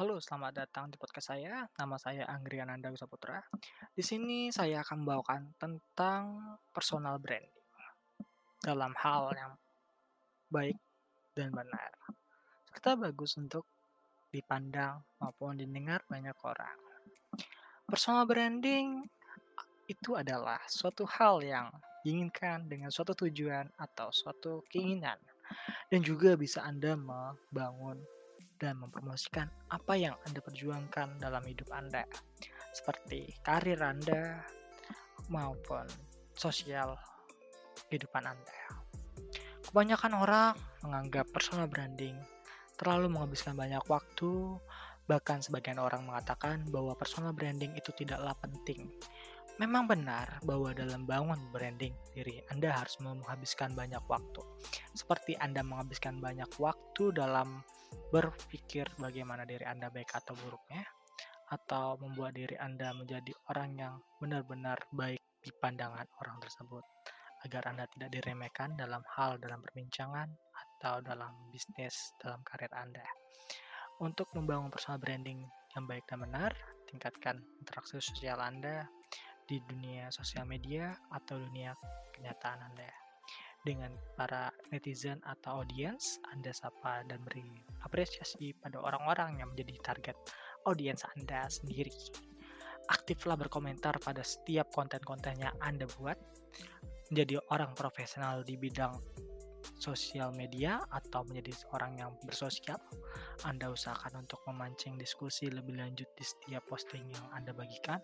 Halo, selamat datang di podcast saya. Nama saya Anggriananda Wisaputra. Di sini saya akan membawakan tentang personal branding dalam hal yang baik dan benar. Serta bagus untuk dipandang maupun didengar banyak orang. Personal branding itu adalah suatu hal yang diinginkan dengan suatu tujuan atau suatu keinginan dan juga bisa Anda membangun dan mempromosikan apa yang Anda perjuangkan dalam hidup Anda, seperti karir Anda maupun sosial kehidupan Anda. Kebanyakan orang menganggap personal branding terlalu menghabiskan banyak waktu, bahkan sebagian orang mengatakan bahwa personal branding itu tidaklah penting. Memang benar bahwa dalam bangun branding diri Anda harus menghabiskan banyak waktu. Seperti Anda menghabiskan banyak waktu dalam berpikir bagaimana diri Anda baik atau buruknya, atau membuat diri Anda menjadi orang yang benar-benar baik di pandangan orang tersebut, agar Anda tidak diremehkan dalam hal dalam perbincangan atau dalam bisnis dalam karir Anda. Untuk membangun personal branding yang baik dan benar, tingkatkan interaksi sosial Anda di dunia sosial media atau dunia kenyataan Anda dengan para netizen atau audiens, Anda sapa dan beri apresiasi pada orang-orang yang menjadi target audiens Anda sendiri. Aktiflah berkomentar pada setiap konten-konten yang Anda buat. Menjadi orang profesional di bidang sosial media atau menjadi seorang yang bersosial, Anda usahakan untuk memancing diskusi lebih lanjut di setiap posting yang Anda bagikan.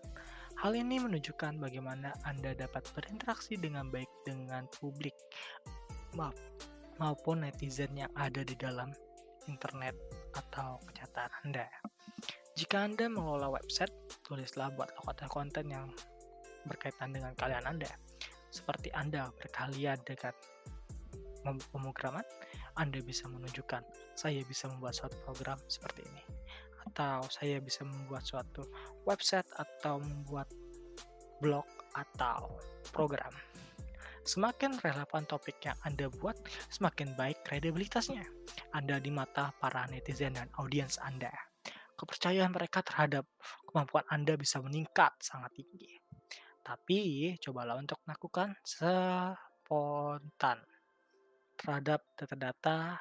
Hal ini menunjukkan bagaimana Anda dapat berinteraksi dengan baik dengan publik maupun netizen yang ada di dalam internet atau kenyataan Anda. Jika Anda mengelola website, tulislah buat konten-konten yang berkaitan dengan kalian Anda. Seperti Anda berkalian dengan pemrograman, Anda bisa menunjukkan saya bisa membuat suatu program seperti ini atau saya bisa membuat suatu website atau membuat blog atau program. Semakin relevan topik yang Anda buat, semakin baik kredibilitasnya Anda di mata para netizen dan audiens Anda. Kepercayaan mereka terhadap kemampuan Anda bisa meningkat sangat tinggi. Tapi, cobalah untuk melakukan spontan terhadap data-data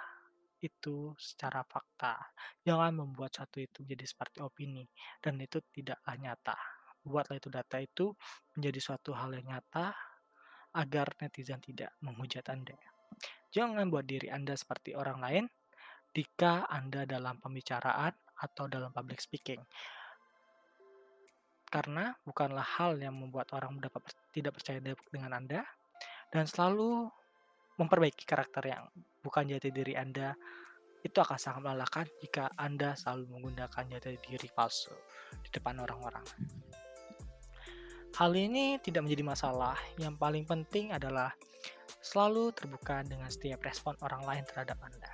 itu secara fakta. Jangan membuat satu itu menjadi seperti opini, dan itu tidaklah nyata. Buatlah itu data itu menjadi suatu hal yang nyata, agar netizen tidak menghujat Anda. Jangan buat diri Anda seperti orang lain jika Anda dalam pembicaraan atau dalam public speaking. Karena bukanlah hal yang membuat orang tidak percaya dengan Anda dan selalu memperbaiki karakter yang bukan jati diri Anda itu akan sangat melelahkan jika Anda selalu menggunakan jati diri palsu di depan orang-orang. Hal ini tidak menjadi masalah. Yang paling penting adalah selalu terbuka dengan setiap respon orang lain terhadap Anda.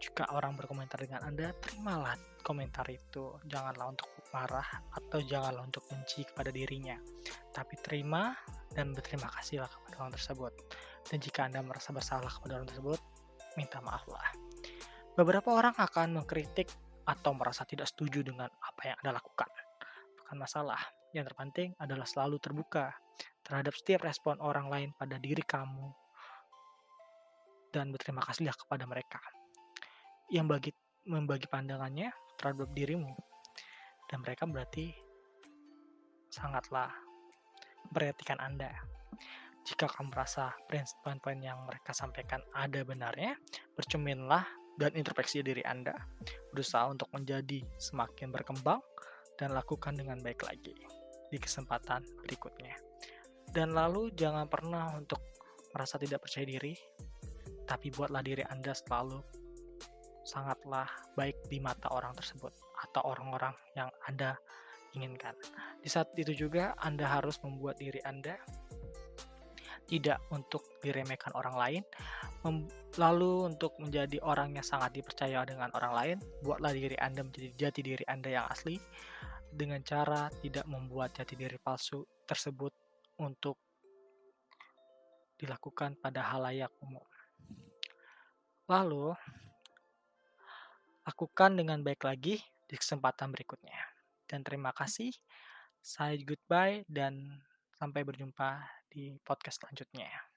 Jika orang berkomentar dengan Anda, terimalah komentar itu. Janganlah untuk marah atau janganlah untuk benci kepada dirinya. Tapi terima dan berterima kasihlah kepada orang tersebut. Dan jika Anda merasa bersalah kepada orang tersebut, minta maaflah. Beberapa orang akan mengkritik atau merasa tidak setuju dengan apa yang Anda lakukan. Bukan masalah. Yang terpenting adalah selalu terbuka terhadap setiap respon orang lain pada diri kamu dan berterima kasihlah kepada mereka yang bagi membagi pandangannya terhadap dirimu dan mereka berarti sangatlah memperhatikan Anda. Jika kamu merasa poin-poin yang mereka sampaikan ada benarnya, bercerminlah dan introspeksi diri Anda. Berusaha untuk menjadi semakin berkembang dan lakukan dengan baik lagi di kesempatan berikutnya. Dan lalu jangan pernah untuk merasa tidak percaya diri, tapi buatlah diri Anda selalu sangatlah baik di mata orang tersebut atau orang-orang yang Anda inginkan. Di saat itu juga Anda harus membuat diri Anda tidak untuk diremehkan orang lain, lalu untuk menjadi orang yang sangat dipercaya dengan orang lain, buatlah diri Anda menjadi jati diri Anda yang asli dengan cara tidak membuat jati diri palsu tersebut untuk dilakukan pada halayak umum. Lalu, lakukan dengan baik lagi di kesempatan berikutnya. Dan terima kasih. Saya goodbye dan sampai berjumpa di podcast selanjutnya.